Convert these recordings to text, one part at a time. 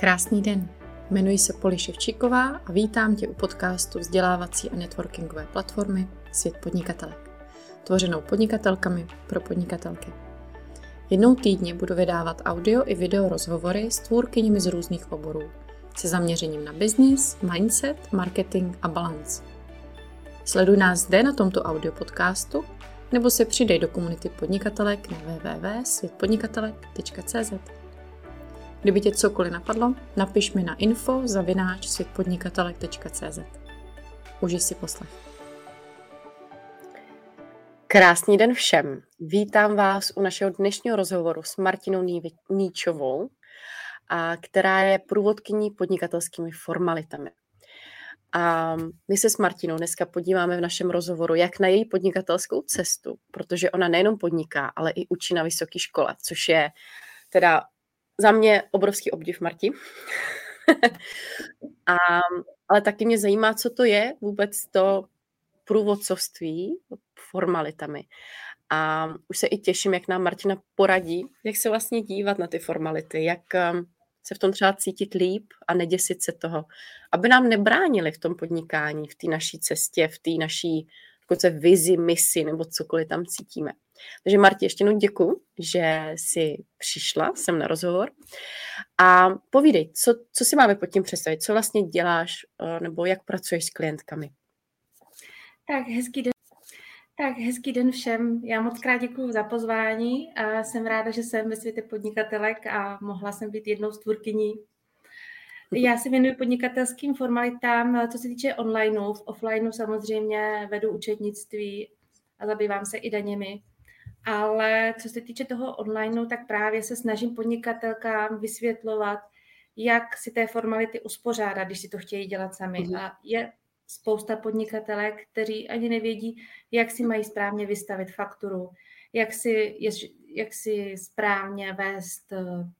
Krásný den. Jmenuji se Poli Ševčíková a vítám tě u podcastu vzdělávací a networkingové platformy Svět podnikatelek, tvořenou podnikatelkami pro podnikatelky. Jednou týdně budu vydávat audio i video rozhovory s tvůrkyněmi z různých oborů, se zaměřením na business, mindset, marketing a balance. Sleduj nás zde na tomto audio podcastu nebo se přidej do komunity podnikatelek na www.světpodnikatelek.cz. Kdyby tě cokoliv napadlo, napiš mi na info zavináč světpodnikatelek.cz. Užij si poslech. Krásný den všem. Vítám vás u našeho dnešního rozhovoru s Martinou Níčovou, a která je průvodkyní podnikatelskými formalitami. A my se s Martinou dneska podíváme v našem rozhovoru jak na její podnikatelskou cestu, protože ona nejenom podniká, ale i učí na vysoké škole, což je teda za mě obrovský obdiv, Marti. a, ale taky mě zajímá, co to je vůbec to průvodcovství formalitami. A už se i těším, jak nám Martina poradí, jak se vlastně dívat na ty formality, jak um, se v tom třeba cítit líp a neděsit se toho, aby nám nebránili v tom podnikání, v té naší cestě, v té naší dokonce vizi, misi nebo cokoliv tam cítíme. Takže Marti, ještě jednou děkuji, že jsi přišla sem na rozhovor. A povídej, co, co si máme pod tím představit, co vlastně děláš eh, nebo jak pracuješ s klientkami? Tak hezký den. Tak hezký den všem. Já moc krát děkuji za pozvání a jsem ráda, že jsem ve světě podnikatelek a mohla jsem být jednou z tvůrkyní. Já se věnuji podnikatelským formalitám, co se týče onlineu. V offlineu samozřejmě vedu účetnictví a zabývám se i daněmi. Ale co se týče toho onlineu, tak právě se snažím podnikatelkám vysvětlovat, jak si té formality uspořádat, když si to chtějí dělat sami. Mm-hmm. A je spousta podnikatelek, kteří ani nevědí, jak si mají správně vystavit fakturu, jak si, jak si správně vést eh,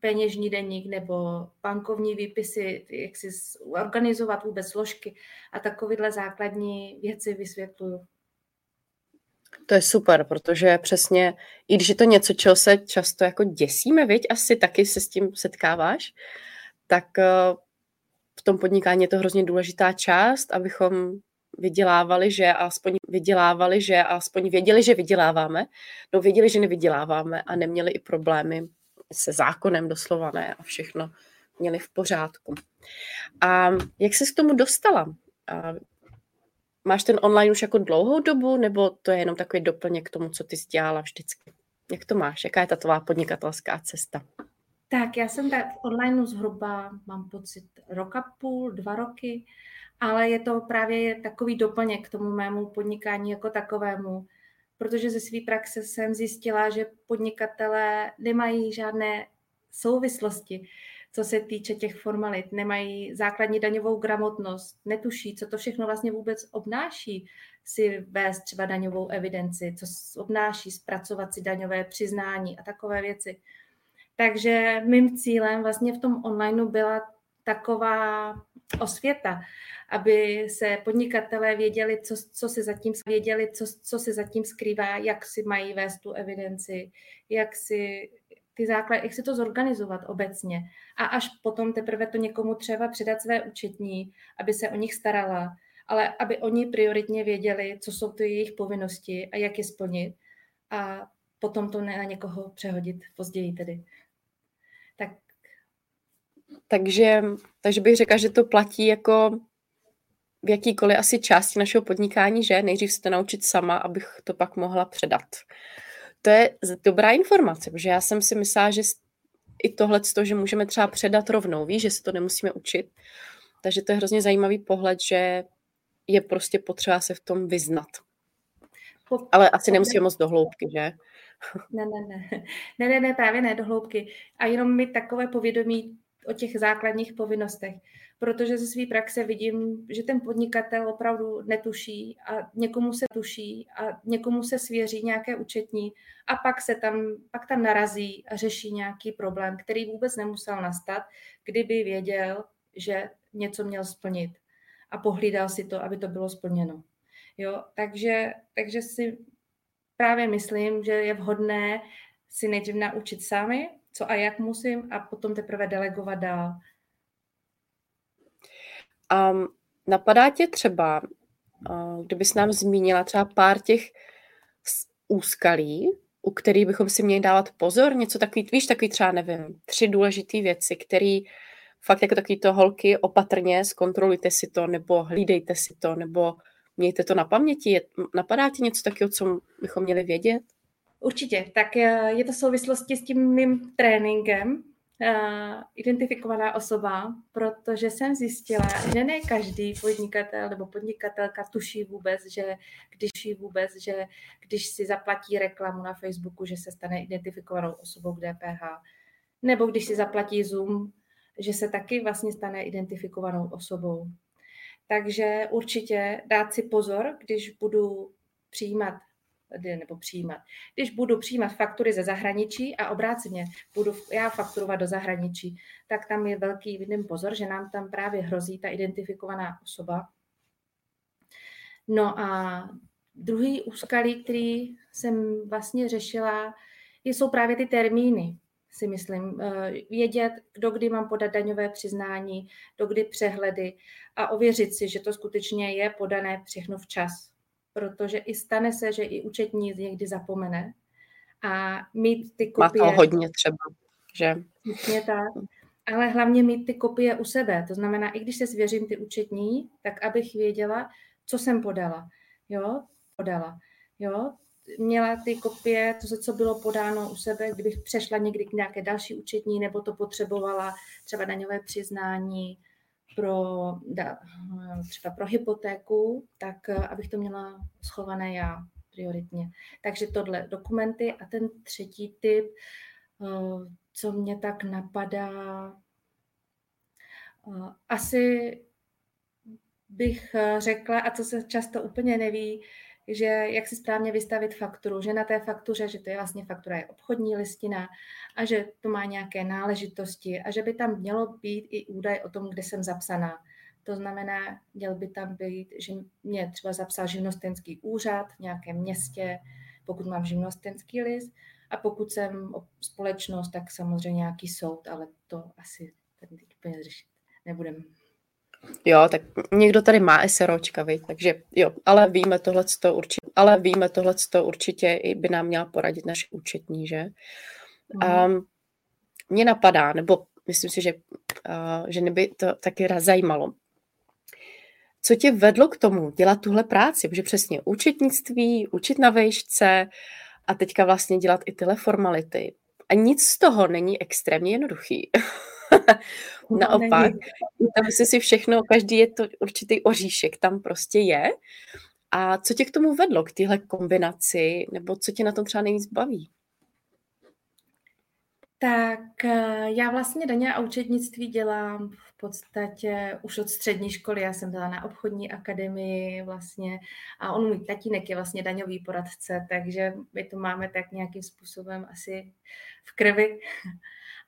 peněžní deník nebo bankovní výpisy, jak si organizovat vůbec složky a takovéhle základní věci vysvětluju. To je super, protože přesně, i když je to něco, čeho se často jako děsíme, viď, asi taky se s tím setkáváš, tak eh, v tom podnikání je to hrozně důležitá část, abychom vydělávali, že aspoň vydělávali, že aspoň věděli, že vyděláváme, no věděli, že nevyděláváme a neměli i problémy se zákonem doslova ne a všechno měli v pořádku. A jak se k tomu dostala? A máš ten online už jako dlouhou dobu, nebo to je jenom takový doplněk k tomu, co ty jsi dělala vždycky? Jak to máš? Jaká je ta tvá podnikatelská cesta? Tak já jsem tak v online zhruba, mám pocit, roka půl, dva roky, ale je to právě takový doplněk k tomu mému podnikání jako takovému, protože ze své praxe jsem zjistila, že podnikatelé nemají žádné souvislosti, co se týče těch formalit, nemají základní daňovou gramotnost, netuší, co to všechno vlastně vůbec obnáší si vést třeba daňovou evidenci, co obnáší zpracovat si daňové přiznání a takové věci. Takže mým cílem vlastně v tom onlineu byla taková osvěta, aby se podnikatelé věděli, co, co se zatím věděli, co, co se zatím skrývá, jak si mají vést tu evidenci, jak si ty základy, jak si to zorganizovat obecně. A až potom teprve to někomu třeba předat své účetní, aby se o nich starala, ale aby oni prioritně věděli, co jsou ty jejich povinnosti a jak je splnit. A potom to ne na někoho přehodit později tedy. Tak. Takže, takže bych řekla, že to platí jako v jakýkoliv asi části našeho podnikání, že nejdřív se to naučit sama, abych to pak mohla předat. To je dobrá informace, protože já jsem si myslela, že i tohle, že můžeme třeba předat rovnou, víš, že se to nemusíme učit. Takže to je hrozně zajímavý pohled, že je prostě potřeba se v tom vyznat. Ale asi nemusíme moc do hloubky, že? Ne, ne, ne. Ne, ne, ne, právě ne do hloubky. A jenom mi takové povědomí o těch základních povinnostech. Protože ze své praxe vidím, že ten podnikatel opravdu netuší a někomu se tuší a někomu se svěří nějaké účetní a pak se tam, pak tam narazí a řeší nějaký problém, který vůbec nemusel nastat, kdyby věděl, že něco měl splnit a pohlídal si to, aby to bylo splněno. Jo, takže, takže si právě myslím, že je vhodné si nejdřív naučit sami co a jak musím a potom teprve delegovat dál. Um, napadá tě třeba, uh, kdybys nám zmínila třeba pár těch úskalí, u kterých bychom si měli dávat pozor, něco takový, víš, takový třeba, nevím, tři důležité věci, které fakt jako takový to holky opatrně, zkontrolujte si to, nebo hlídejte si to, nebo mějte to na paměti. Je, napadá ti něco takového, co bychom měli vědět? Určitě. Tak eh, je to v souvislosti s tím mým tréninkem, uh, identifikovaná osoba, protože jsem zjistila, že ne každý podnikatel nebo podnikatelka tuší vůbec, že když vůbec, že když si zaplatí reklamu na Facebooku, že se stane identifikovanou osobou k DPH, nebo když si zaplatí Zoom, že se taky vlastně stane identifikovanou osobou. Takže určitě dát si pozor, když budu přijímat nebo přijímat. Když budu přijímat faktury ze zahraničí a obráceně budu já fakturovat do zahraničí, tak tam je velký vidím pozor, že nám tam právě hrozí ta identifikovaná osoba. No a druhý úskalí, který jsem vlastně řešila, jsou právě ty termíny si myslím. Eh, vědět, kdo kdy mám podat daňové přiznání, do kdy přehledy a ověřit si, že to skutečně je podané všechno včas. Protože i stane se, že i účetní někdy zapomene a mít ty kopie... Má to hodně třeba, že? Přesně tak. Ale hlavně mít ty kopie u sebe. To znamená, i když se svěřím ty účetní, tak abych věděla, co jsem podala. Jo, podala. Jo, měla ty kopie, to, co bylo podáno u sebe, kdybych přešla někdy k nějaké další účetní, nebo to potřebovala třeba daňové přiznání pro, třeba pro hypotéku, tak eh, abych to měla schované já prioritně. Takže tohle dokumenty a ten třetí typ, eh, co mě tak napadá, eh, asi bych řekla, a co se často úplně neví, že jak si správně vystavit fakturu, že na té faktuře, že to je vlastně faktura je obchodní listina a že to má nějaké náležitosti a že by tam mělo být i údaj o tom, kde jsem zapsaná. To znamená, měl by tam být, že mě třeba zapsal živnostenský úřad v nějakém městě, pokud mám živnostenský list, a pokud jsem společnost, tak samozřejmě nějaký soud, ale to asi tady úplně řešit nebudeme. Jo, tak někdo tady má SROčka, viď? takže jo, ale víme tohle určitě, ale víme tohle určitě i by nám měla poradit naše účetní, že? Mm. A mě napadá, nebo myslím si, že, uh, že by to taky zajímalo. Co tě vedlo k tomu dělat tuhle práci? Protože přesně účetnictví, učit na vejšce a teďka vlastně dělat i tyhle formality. A nic z toho není extrémně jednoduchý. Naopak, tam si si všechno, každý je to určitý oříšek, tam prostě je. A co tě k tomu vedlo, k téhle kombinaci, nebo co tě na tom třeba nejvíc baví? Tak eh, já vlastně daně a účetnictví dělám v podstatě už od střední školy. Já jsem byla na obchodní akademii vlastně a on můj tatínek je vlastně daňový poradce, takže my to máme tak nějakým způsobem asi v krvi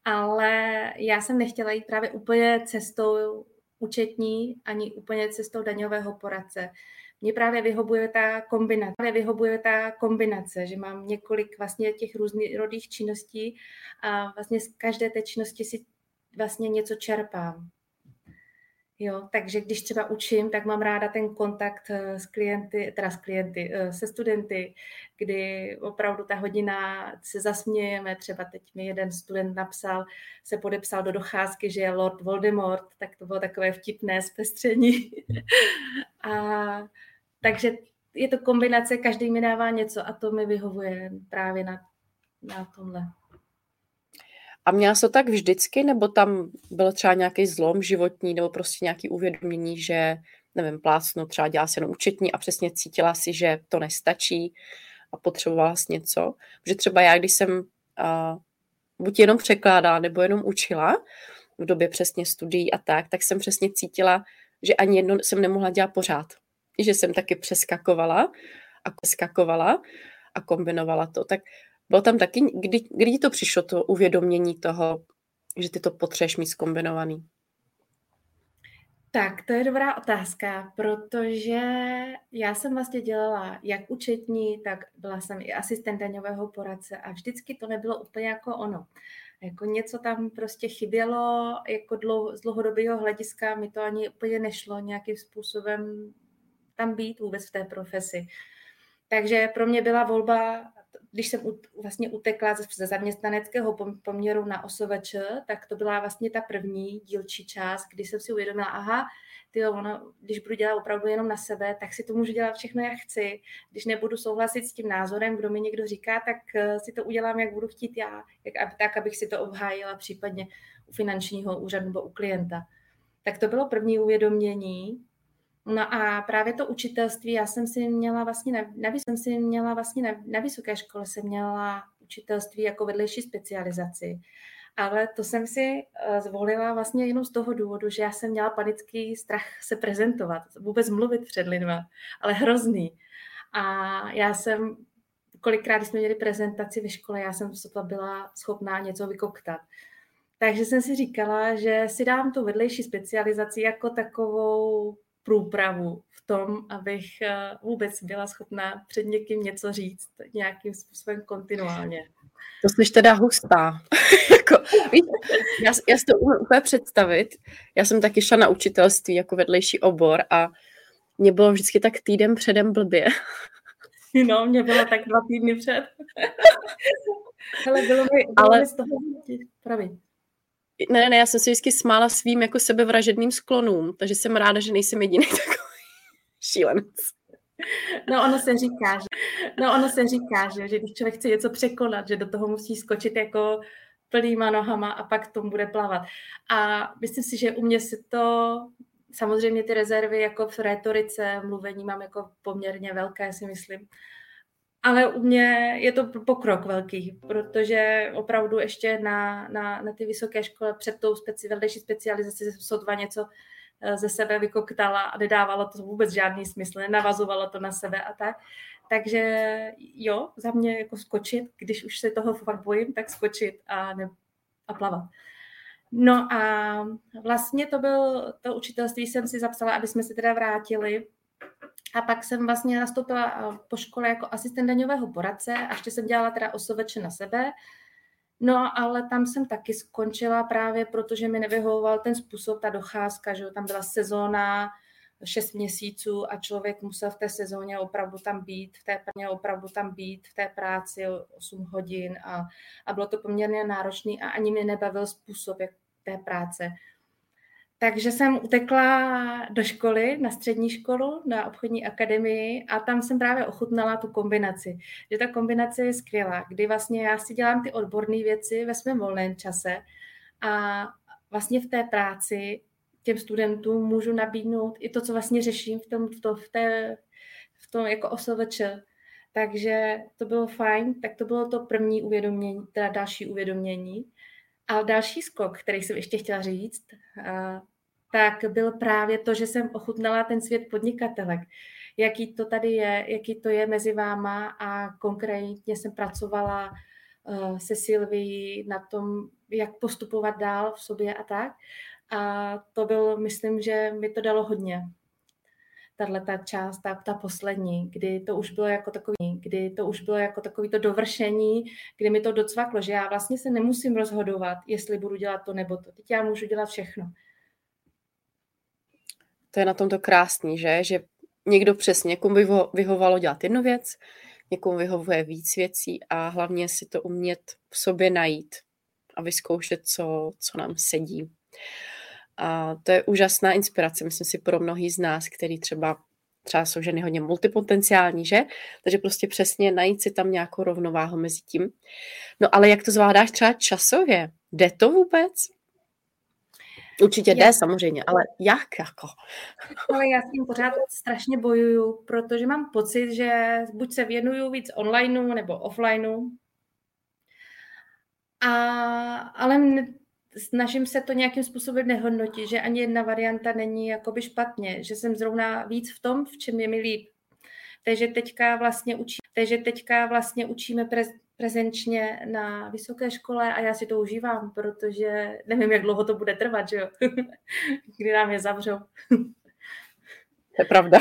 ale já jsem nechtěla jít právě úplně cestou účetní, ani úplně cestou daňového poradce. Mně právě vyhovuje ta kombinace, právě vyhovuje ta kombinace, že mám několik vlastně těch různých činností a vlastně z každé té činnosti si vlastně něco čerpám. Jo, takže když třeba učím, tak mám ráda ten kontakt eh, s klienty, teda s klienty, eh, se studenty, kdy opravdu ta hodina se zasmějeme. Třeba teď mi jeden student napsal, se podepsal do docházky, že je Lord Voldemort, tak to bylo takové vtipné zpestření. a takže je to kombinace, každý mi dává něco a to mi vyhovuje právě na, na tomhle. A měla se to tak vždycky, nebo tam byl třeba nějaký zlom životní, nebo prostě nějaký uvědomění, že, nevím, plásno, třeba dělala si jenom účetní a přesně cítila si, že to nestačí a potřebovala si něco. Protože třeba já, když jsem uh, buď jenom překládala, nebo jenom učila v době přesně studií a tak, tak jsem přesně cítila, že ani jedno jsem nemohla dělat pořád. Že jsem taky přeskakovala a přeskakovala a kombinovala to. Tak bylo tam taky, kdy, kdy to přišlo, to uvědomění toho, že ty to potřebuješ mít zkombinovaný? Tak, to je dobrá otázka, protože já jsem vlastně dělala jak účetní, tak byla jsem i asistent daňového poradce a vždycky to nebylo úplně jako ono. Jako něco tam prostě chybělo, jako z dlouhodobého hlediska mi to ani úplně nešlo nějakým způsobem tam být vůbec v té profesi. Takže pro mě byla volba, když jsem vlastně utekla ze zaměstnaneckého poměru na OSVČ, tak to byla vlastně ta první dílčí část, kdy jsem si uvědomila, aha, ty ono, když budu dělat opravdu jenom na sebe, tak si to můžu dělat všechno, jak chci. Když nebudu souhlasit s tím názorem, kdo mi někdo říká, tak eh, si to udělám, jak budu chtít já, jak, tak, abych si to obhájila případně u finančního úřadu nebo u klienta. Tak to bylo první uvědomění. No a právě to učitelství, já jsem si měla vlastně na, na, jsem si měla vlastně na, na vysoké škole jsem měla učitelství jako vedlejší specializaci. Ale to jsem si eh, zvolila vlastně jenom z toho důvodu, že já jsem měla panický strach se prezentovat, vůbec mluvit před lidma, ale hrozný. A já jsem, kolikrát, jsme měli prezentaci ve škole, já jsem to byla schopná něco vykoktat. Takže jsem si říkala, že si dám tu vedlejší specializaci jako takovou průpravu v tom, abych eh, vůbec byla schopná před někým něco říct nějakým způsobem kontinuálně. To jsi teda hustá. jako, víš, já, já si to umím úplně představit. Já jsem taky šla na učitelství jako vedlejší obor a mě bylo vždycky tak týden předem blbě. No, mě bylo tak dva týdny před. Ale bylo mi, bylo Ale... mi z toho pravý. Ne, ne, já jsem si vždycky smála svým jako sebevražedným sklonům, takže jsem ráda, že nejsem jediný takový šílenec. No ono se říká, že, no ono se říká, že, že když člověk chce něco překonat, že do toho musí skočit jako plnýma nohama a pak tom bude plavat. A myslím si, že u mě se to, samozřejmě ty rezervy jako v retorice, mluvení mám jako poměrně velké, si myslím. Ale u mě je to pokrok velký, protože opravdu ještě na, na, na ty vysoké škole před tou speci, vedlejší specializací sotva něco Eh, ze sebe vykoktala a nedávalo to vůbec žádný smysl, nenavazovalo to na sebe a tak. Takže jo, za mě jako skočit, když už se toho fakt bojím, tak skočit a, ne, a plavat. No a vlastně to byl, to učitelství jsem si zapsala, aby jsme se teda vrátili. A pak jsem vlastně nastoupila eh, po škole jako asistent daňového poradce a ještě jsem dělala teda osoveče na sebe. No, ale tam jsem taky skončila právě, protože mi nevyhovoval ten způsob, ta docházka, že tam byla sezóna, šest měsíců a člověk musel v té sezóně opravdu tam být, v té plně opravdu tam být, v té práci 8 hodin a, a bylo to poměrně náročné a ani mi nebavil způsob jak té práce. Takže jsem utekla do školy, na střední školu, na obchodní akademii a tam jsem právě ochutnala tu kombinaci. Že ta kombinace je skvělá, kdy vlastně já si dělám ty odborné věci ve svém volném čase a vlastně v té práci těm studentům můžu nabídnout i to, co vlastně řeším v tom, v to, v té, v tom jako OSVČ. Takže to bylo fajn, tak to bylo to první uvědomění, teda další uvědomění. A další skok, který jsem ještě chtěla říct, tak byl právě to, že jsem ochutnala ten svět podnikatelek. Jaký to tady je, jaký to je mezi váma a konkrétně jsem pracovala uh, se Silví na tom, jak postupovat dál v sobě a tak. A to bylo, myslím, že mi to dalo hodně. Tahle ta část, ta, ta poslední, kdy to už bylo jako takový, kdy to už bylo jako takový to dovršení, kdy mi to docvaklo, že já vlastně se nemusím rozhodovat, jestli budu dělat to nebo to. Teď já můžu dělat všechno to je na tomto krásný, že? Že někdo přesně, někomu vyho- vyhovalo dělat jednu věc, někomu vyhovuje víc věcí a hlavně si to umět v sobě najít a vyzkoušet, co, co nám sedí. A to je úžasná inspirace, myslím si, pro mnohý z nás, který třeba třeba jsou ženy hodně multipotenciální, že? Takže prostě přesně najít si tam nějakou rovnováhu mezi tím. No ale jak to zvládáš třeba časově? Jde to vůbec? Určitě jde samozřejmě, ale jak jako? Ale já s tím pořád strašně bojuju, protože mám pocit, že buď se věnuju víc onlineu nebo offlineu, a, ale snažím se to nějakým způsobem nehodnotit, že ani jedna varianta není jakoby špatně, že jsem zrovna víc v tom, v čem je mi líp. Takže teďka vlastně, učí, takže teďka vlastně učíme prez, prezenčně na vysoké škole a já si to užívám, protože nevím, jak dlouho to bude trvat, že jo? Kdy nám je zavřou. to je pravda.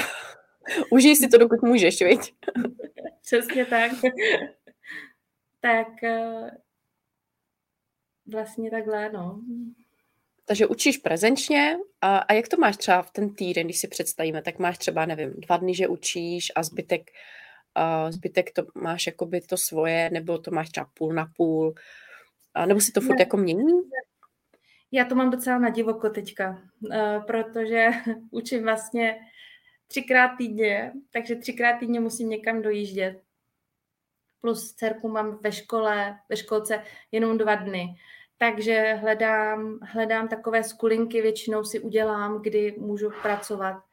Užij si to, dokud můžeš, viď? Přesně tak. tak eh, vlastně takhle, no. Takže učíš prezenčně a, a jak to máš třeba v ten týden, když si představíme, tak máš třeba, nevím, dva dny, že učíš a zbytek, a zbytek to máš jakoby to svoje, nebo to máš třeba půl na půl, a nebo si to furt ne. jako mění? Já to mám docela na divoko teďka, eh, protože učím vlastně třikrát týdně, takže třikrát týdně musím někam dojíždět. Plus dcerku mám ve škole, ve školce jenom dva dny. Takže hledám, hledám takové skulinky, většinou si udělám, kdy můžu pracovat.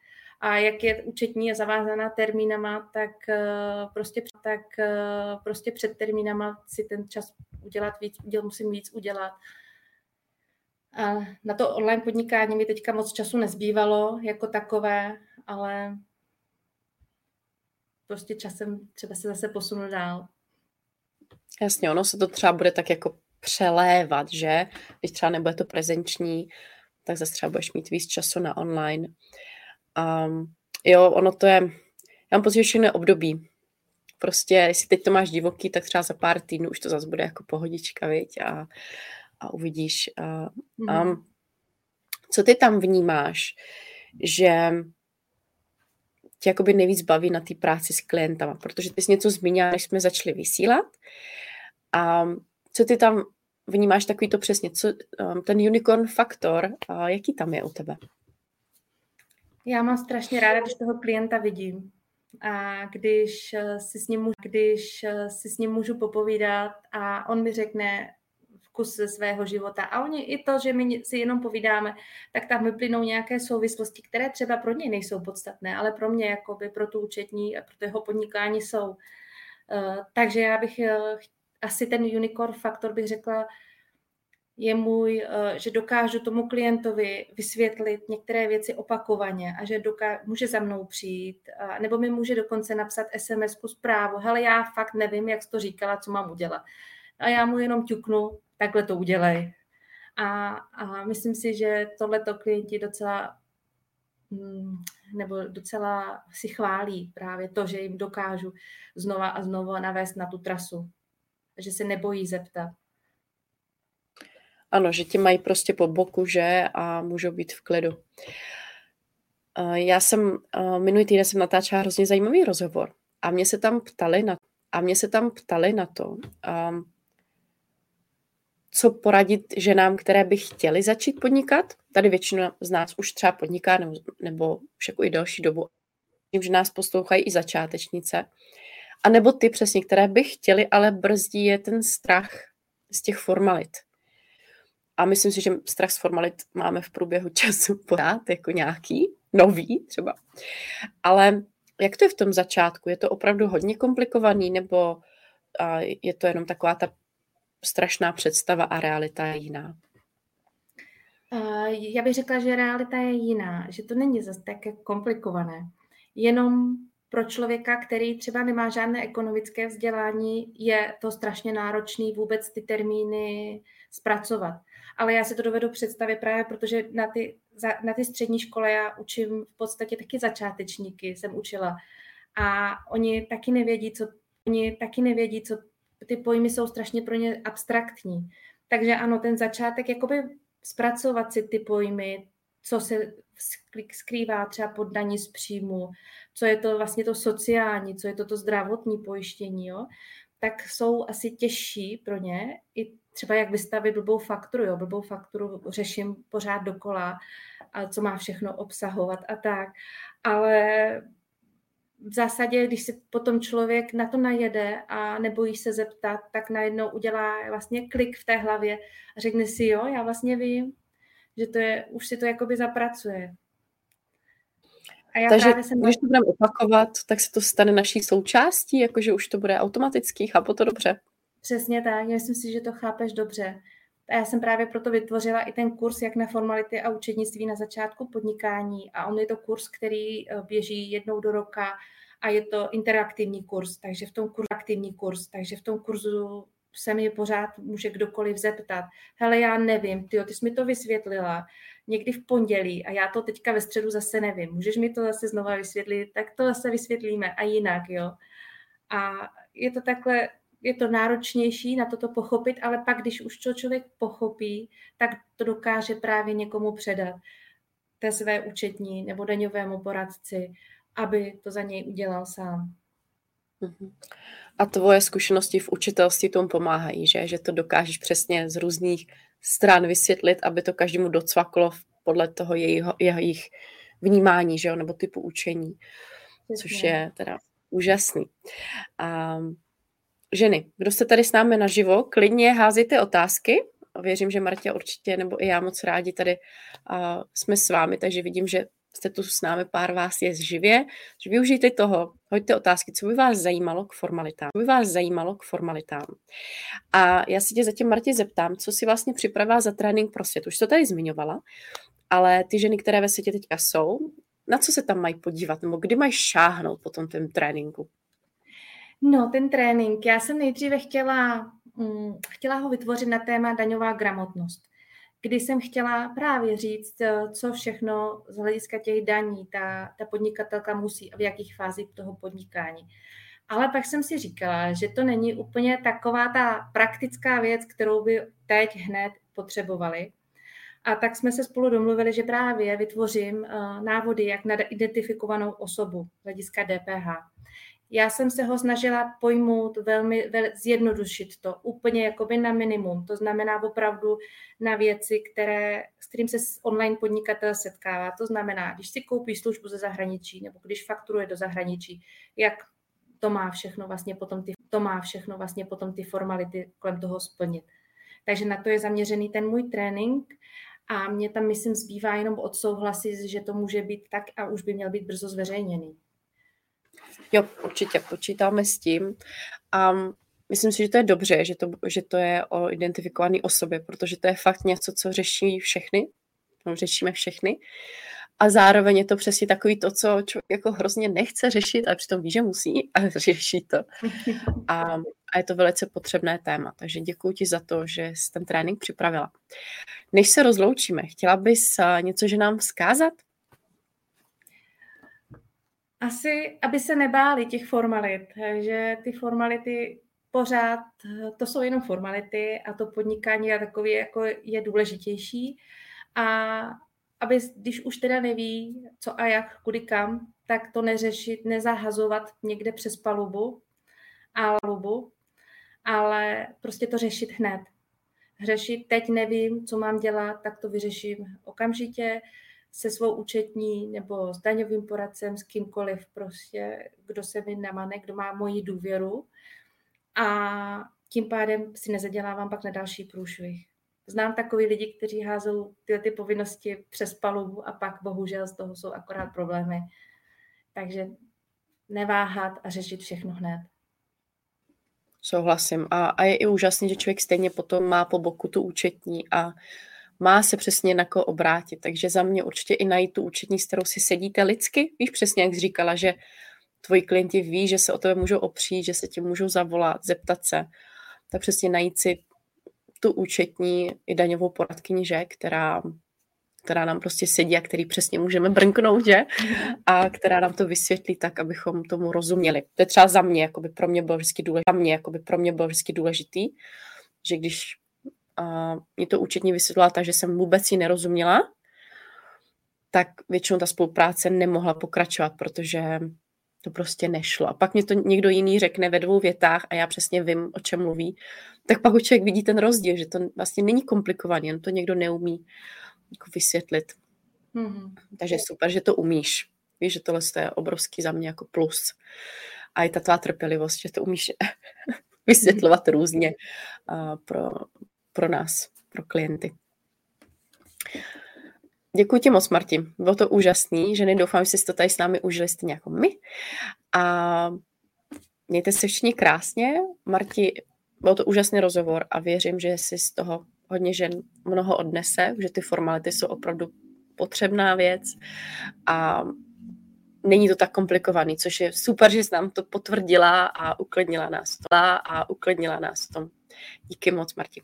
A jak je účetní a zavázaná termínama, tak eh, prostě, tak eh, prostě před termínama si ten čas udělat víc, uděl, musím víc udělat. A na to online podnikání mi teďka moc času nezbývalo jako takové, ale prostě časem třeba se zase posunu dál. Jasně, ono se to třeba bude tak jako přelévat, že? Když třeba nebude to prezenční, tak zase třeba budeš mít víc času na online. Um, jo, ono to je, já mám pocit, že období. Prostě, jestli teď to máš divoký, tak třeba za pár týdnů už to zase bude jako pohodička, viď? A, a uvidíš. A, mm-hmm. um, co ty tam vnímáš, že tě jakoby nejvíc baví na té práci s klientama, protože ty jsi něco zmínila, než jsme začali vysílat. A co ty tam vnímáš takový to přesně, co, um, ten unicorn faktor, jaký tam je u tebe? Já mám strašně ráda, když toho klienta vidím. A když eh, si s ním, když eh, si s ním můžu popovídat a on mi řekne vkus ze svého života. A oni i to, že my si jenom povídáme, tak tam vyplynou nějaké souvislosti, které třeba pro ně nejsou podstatné, ale pro mě, jakoby pro tu účetní a pro to jeho podnikání jsou. Eh, takže já bych asi ten unicorn faktor bych řekla, je můj, eh, že dokážu tomu klientovi vysvětlit některé věci opakovaně a že doká- může za mnou přijít, a, nebo mi může dokonce napsat SMS-ku zprávu, hele, já fakt nevím, jak jsi to říkala, co mám udělat. A já mu jenom ťuknu, takhle to udělej. A, a myslím si, že tohleto klienti docela mm, nebo docela si chválí právě to, že jim dokážu znova a znova navést na tu trasu že se nebojí zeptat. Ano, že tě mají prostě po boku, že a můžou být v klidu. Já jsem, minulý týden jsem natáčela hrozně zajímavý rozhovor a mě se tam ptali na, a mě se tam ptali na to, co poradit ženám, které by chtěly začít podnikat. Tady většina z nás už třeba podniká nebo, nebo už jako i další dobu. Vím, že nás poslouchají i začátečnice. A nebo ty přesně, které by chtěli, ale brzdí je ten strach z těch formalit. A myslím si, že strach z formalit máme v průběhu času pořád, jako nějaký, nový třeba. Ale jak to je v tom začátku? Je to opravdu hodně komplikovaný, nebo je to jenom taková ta strašná představa a realita je jiná? Já bych řekla, že realita je jiná, že to není zase tak komplikované. Jenom pro člověka, který třeba nemá žádné ekonomické vzdělání, je to strašně náročný vůbec ty termíny zpracovat. Ale já si to dovedu představit právě, protože na ty, na ty střední škole já učím v podstatě taky začátečníky, jsem učila. A oni taky nevědí, co, oni taky nevědí, co ty pojmy jsou strašně pro ně abstraktní. Takže ano, ten začátek, jakoby zpracovat si ty pojmy, co se skrývá třeba pod daní z příjmu, co je to vlastně to sociální, co je to to zdravotní pojištění, jo, tak jsou asi těžší pro ně i třeba jak vystavit blbou fakturu, jo, blbou fakturu řeším pořád dokola, a co má všechno obsahovat a tak, ale v zásadě, když si potom člověk na to najede a nebojí se zeptat, tak najednou udělá vlastně klik v té hlavě a řekne si, jo, já vlastně vím, že to je, už si to jakoby zapracuje. A já Takže právě jsem když to budeme opakovat, tak se to stane naší součástí, jakože už to bude automatický, chápu to dobře? Přesně tak, já myslím si, že to chápeš dobře. A já jsem právě proto vytvořila i ten kurz jak na formality a učednictví na začátku podnikání. A on je to kurz, který eh, běží jednou do roka a je to interaktivní kurz, takže v tom kurzu aktivní kurz, takže v tom kurzu se mi pořád může kdokoliv zeptat. Hele, já nevím, ty, ty jsi mi to vysvětlila někdy v pondělí a já to teďka ve středu zase nevím. Můžeš mi to zase znova vysvětlit? Tak to zase vysvětlíme a jinak, jo. A je to takhle je to náročnější na toto pochopit, ale pak, když už to člověk pochopí, tak to dokáže právě někomu předat té své účetní nebo daňovému poradci, aby to za něj udělal sám. Mhm. A tvoje zkušenosti v učitelství tomu pomáhají, že? Že to dokážeš přesně z různých stran vysvětlit, aby to každému docvaklo podle toho jejího, jejich vnímání, že jo? nebo typu učení, což je teda úžasný. A ženy, kdo jste tady s námi naživo, klidně házíte otázky. Věřím, že Martě určitě, nebo i já moc rádi tady uh, jsme s vámi, takže vidím, že jste tu s námi, pár vás je živě, že využijte toho, hoďte otázky, co by vás zajímalo k formalitám. Co by vás zajímalo k formalitám. A já si tě zatím, Martě, zeptám, co si vlastně připravila za trénink pro svět. Už to tady zmiňovala, ale ty ženy, které ve světě teďka jsou, na co se tam mají podívat, nebo kdy mají šáhnout po tom tém tréninku? No, ten trénink, já jsem nejdříve chtěla, hm, chtěla ho vytvořit na téma daňová gramotnost kdy jsem chtěla právě říct, eh, co všechno z hlediska těch daní ta, ta podnikatelka musí a v jakých fázích toho podnikání. Ale pak jsem si říkala, že to není úplně taková ta praktická věc, kterou by teď hned potřebovali. A tak jsme se spolu domluvili, že právě vytvořím eh, návody, jak na identifikovanou osobu z hlediska DPH. Já jsem se ho snažila pojmout velmi, vel, zjednodušit to úplně jakoby na minimum. To znamená opravdu na věci, které, s kterým se online podnikatel setkává. To znamená, když si koupí službu ze zahraničí nebo když fakturuje do zahraničí, jak to má všechno vlastně potom ty, to má všechno vlastně potom ty formality kolem toho splnit. Takže na to je zaměřený ten můj trénink a mě tam, myslím, zbývá jenom odsouhlasit, že to může být tak a už by měl být brzo zveřejněný. Jo, určitě počítáme s tím. A myslím si, že to je dobře, že to, že to je o identifikované osobě, protože to je fakt něco, co řeší všechny. No, řešíme všechny. A zároveň je to přesně takový to, co člověk jako hrozně nechce řešit, ale přitom ví, že musí a řeší to. A, a je to velice potřebné téma. Takže děkuji ti za to, že jsi ten trénink připravila. Než se rozloučíme, chtěla bys něco, že nám vzkázat? Asi, aby se nebáli těch formalit, že ty formality pořád, to jsou jenom formality a to podnikání je takový, jako je důležitější. A aby, když už teda neví, co a jak, kudy kam, tak to neřešit, nezahazovat někde přes palubu, a lubu, ale prostě to řešit hned. Řešit, teď nevím, co mám dělat, tak to vyřeším okamžitě se svou účetní nebo s daňovým poradcem, s kýmkoliv prostě, kdo se mi namane, kdo má moji důvěru a tím pádem si nezadělávám pak na další průšvih. Znám takový lidi, kteří házou tyhle ty povinnosti přes palubu a pak bohužel z toho jsou akorát problémy. Takže neváhat a řešit všechno hned. Souhlasím. A, a je i úžasný, že člověk stejně potom má po boku tu účetní a má se přesně na koho obrátit. Takže za mě určitě i najít tu účetní, s kterou si sedíte lidsky. Víš přesně, jak jsi říkala, že tvoji klienti ví, že se o tebe můžou opřít, že se ti můžou zavolat, zeptat se. Tak přesně najít si tu účetní i daňovou poradkyni, že, která, která nám prostě sedí a který přesně můžeme brnknout, že? A která nám to vysvětlí tak, abychom tomu rozuměli. To je třeba za mě, jako by pro mě bylo vždycky důležitý, mě, jako by pro mě bylo vždycky důležitý, že když a mě to účetně vysvětlila tak, že jsem vůbec ji nerozuměla, tak většinou ta spolupráce nemohla pokračovat, protože to prostě nešlo. A pak mě to někdo jiný řekne ve dvou větách a já přesně vím, o čem mluví. Tak pak člověk vidí ten rozdíl, že to vlastně není komplikovaný, jen to někdo neumí jako vysvětlit. Mm-hmm. Takže super, že to umíš. Víš, že tohle je obrovský za mě jako plus. A i ta tvá trpělivost, že to umíš vysvětlovat různě pro, pro nás, pro klienty. Děkuji ti moc, Marti. Bylo to úžasný. Ženy, doufám, že jste to tady s námi užili stejně jako my. A mějte se všichni krásně. Marti, byl to úžasný rozhovor a věřím, že si z toho hodně žen mnoho odnese, že ty formality jsou opravdu potřebná věc a není to tak komplikovaný, což je super, že jsi nám to potvrdila a uklidnila nás to a uklidnila nás to. Díky moc, Marti.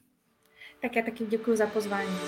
Tak já taky děkuji za pozvání.